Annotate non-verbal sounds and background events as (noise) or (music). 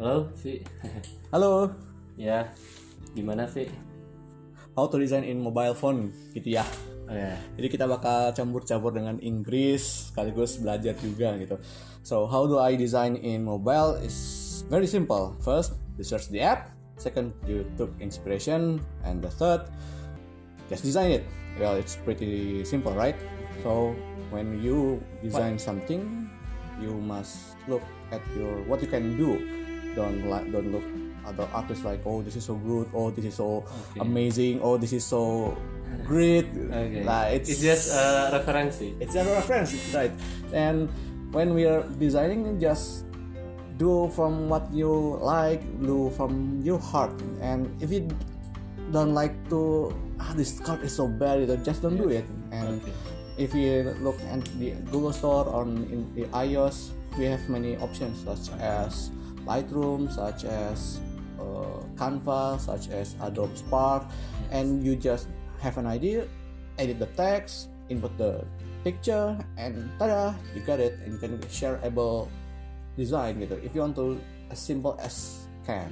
Halo, Vi. (laughs) Halo, ya, gimana, Vi? how to design in mobile phone gitu ya. Oh ya, Jadi kita bakal campur-campur dengan Inggris sekaligus belajar juga gitu. So how do I design in mobile is very simple. First, you search the app. Second, you took inspiration, and the third, just design it. Well, it's pretty simple, right? So when you design something, you must look at your what you can do. Don't like don't look other artists like oh this is so good, oh this is so Okay. amazing, oh this is so great. okay. Nah, it's, it's just a referensi. it's a reference, right? And when we are designing, just do from what you like, do from your heart. And if you don't like to, ah, this card is so bad, just don't do it. And Okay. if you look at the Google Store or in the iOS, we have many options such as Lightroom, such as uh, Canva, such as Adobe Spark, and you just have an idea, edit the text, input the picture, and tada, you got it, and you can shareable design gitu. If you want to as simple as can.